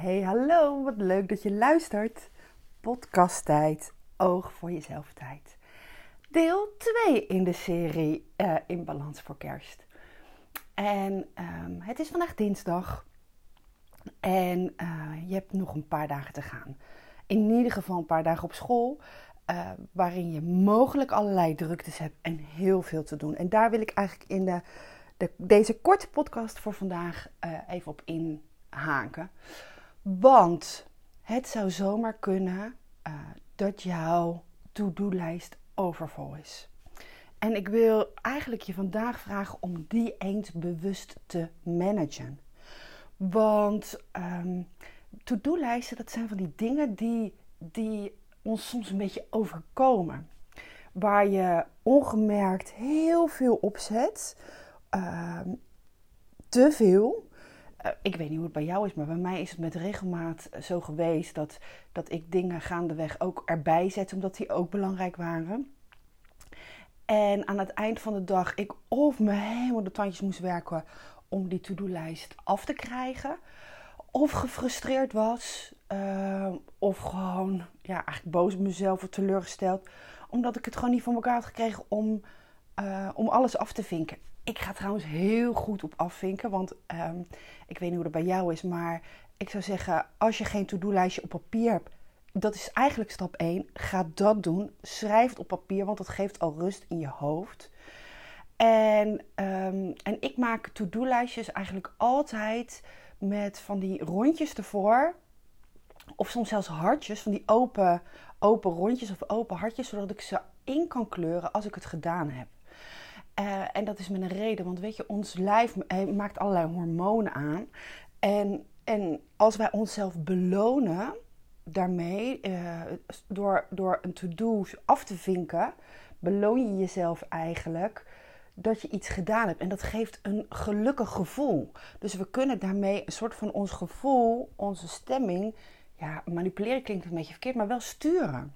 Hey, hallo, wat leuk dat je luistert. Podcasttijd, oog voor jezelf tijd. Deel 2 in de serie uh, In Balans voor Kerst. En um, het is vandaag dinsdag en uh, je hebt nog een paar dagen te gaan. In ieder geval een paar dagen op school, uh, waarin je mogelijk allerlei druktes hebt en heel veel te doen. En daar wil ik eigenlijk in de, de deze korte podcast voor vandaag even op inhaken. Want het zou zomaar kunnen uh, dat jouw to-do-lijst overvol is. En ik wil eigenlijk je vandaag vragen om die eens bewust te managen. Want um, to-do-lijsten, dat zijn van die dingen die, die ons soms een beetje overkomen. Waar je ongemerkt heel veel opzet. Uh, te veel. Eh, ik weet niet hoe het bij jou is, maar bij mij is het met regelmaat zo geweest dat, dat ik dingen gaandeweg ook erbij zet, omdat die ook belangrijk waren. En aan het eind van de dag ik of me helemaal de tandjes moest werken om die to-do-lijst af te krijgen. Of gefrustreerd was. Uh, of gewoon ja, eigenlijk boos op mezelf of teleurgesteld. Omdat ik het gewoon niet voor elkaar had gekregen om, om alles af te vinken. Ik ga trouwens heel goed op afvinken, want um, ik weet niet hoe dat bij jou is, maar ik zou zeggen, als je geen to-do-lijstje op papier hebt, dat is eigenlijk stap 1. Ga dat doen. Schrijf het op papier, want dat geeft al rust in je hoofd. En, um, en ik maak to-do-lijstjes eigenlijk altijd met van die rondjes ervoor. Of soms zelfs hartjes, van die open, open rondjes of open hartjes, zodat ik ze in kan kleuren als ik het gedaan heb. Uh, en dat is met een reden, want weet je, ons lijf maakt allerlei hormonen aan. En, en als wij onszelf belonen daarmee, uh, door, door een to-do af te vinken, beloon je jezelf eigenlijk dat je iets gedaan hebt. En dat geeft een gelukkig gevoel. Dus we kunnen daarmee een soort van ons gevoel, onze stemming, ja, manipuleren klinkt een beetje verkeerd, maar wel sturen.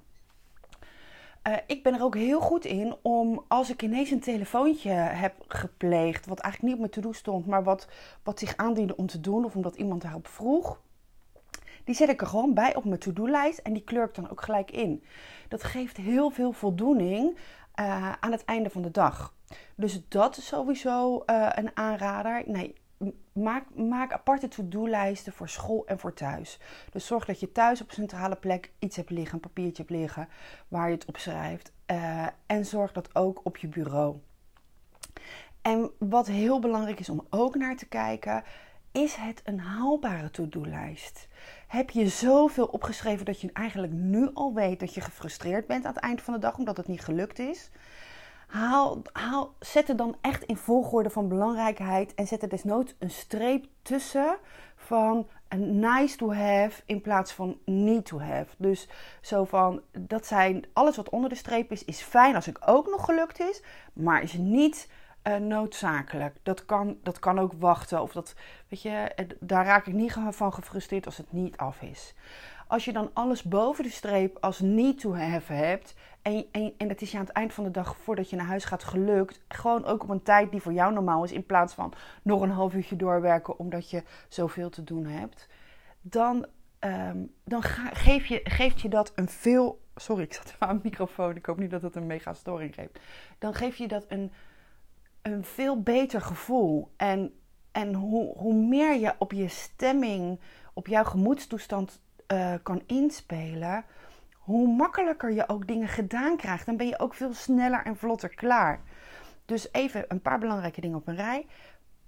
Uh, ik ben er ook heel goed in om als ik ineens een telefoontje heb gepleegd, wat eigenlijk niet op mijn to-do stond, maar wat, wat zich aandiende om te doen of omdat iemand daarop vroeg, die zet ik er gewoon bij op mijn to-do-lijst en die kleur ik dan ook gelijk in. Dat geeft heel veel voldoening uh, aan het einde van de dag. Dus dat is sowieso uh, een aanrader. Nee, maak, maak aparte to-do-lijsten voor school en voor thuis. Dus zorg dat je thuis op een centrale plek iets hebt liggen, een papiertje hebt liggen waar je het op schrijft. Uh, en zorg dat ook op je bureau. En wat heel belangrijk is om ook naar te kijken, is het een haalbare to-do-lijst? Heb je zoveel opgeschreven dat je eigenlijk nu al weet dat je gefrustreerd bent aan het eind van de dag omdat het niet gelukt is? Haal, zet er dan echt in volgorde van belangrijkheid en zet er desnoods een streep tussen van nice to have in plaats van need to have. Dus zo van, dat zijn alles wat onder de streep is, is fijn als ik ook nog gelukt is, maar is niet uh, noodzakelijk. Dat kan, dat kan ook wachten. Of dat, weet je, daar raak ik niet van gefrustreerd als het niet af is. Als je dan alles boven de streep als need to have hebt. En, en, en dat is je aan het eind van de dag voordat je naar huis gaat gelukt. Gewoon ook op een tijd die voor jou normaal is. In plaats van nog een half uurtje doorwerken omdat je zoveel te doen hebt. Dan, um, dan geef je, geeft je dat een veel. Sorry, ik zat even aan de microfoon. Ik hoop niet dat het een mega storing geeft. Dan geef je dat een een veel beter gevoel. En, en hoe, hoe meer je op je stemming, op jouw gemoedstoestand uh, kan inspelen, hoe makkelijker je ook dingen gedaan krijgt. Dan ben je ook veel sneller en vlotter klaar. Dus even een paar belangrijke dingen op een rij.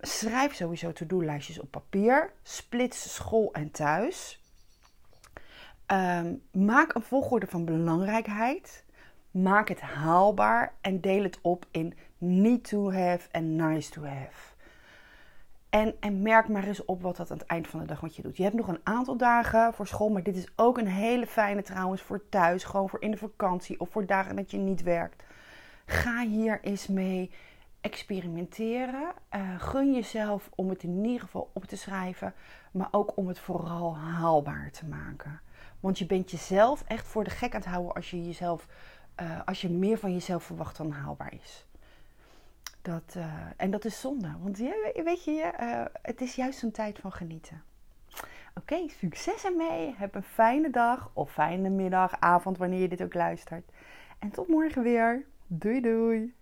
Schrijf sowieso to-do-lijstjes op papier. Splits school en thuis. Um, maak een volgorde van belangrijkheid. Maak het haalbaar en deel het op in need to have en nice to have. En, en merk maar eens op wat dat aan het eind van de dag wat je doet. Je hebt nog een aantal dagen voor school, maar dit is ook een hele fijne trouwens voor thuis. Gewoon voor in de vakantie of voor dagen dat je niet werkt. Ga hier eens mee experimenteren. Uh, gun jezelf om het in ieder geval op te schrijven, maar ook om het vooral haalbaar te maken. Want je bent jezelf echt voor de gek aan het houden als je jezelf uh, als je meer van jezelf verwacht dan haalbaar is. Dat, uh, en dat is zonde, want je, weet je, uh, het is juist een tijd van genieten. Oké, succes ermee. Heb een fijne dag of fijne middag, avond, wanneer je dit ook luistert. En tot morgen weer. Doei doei.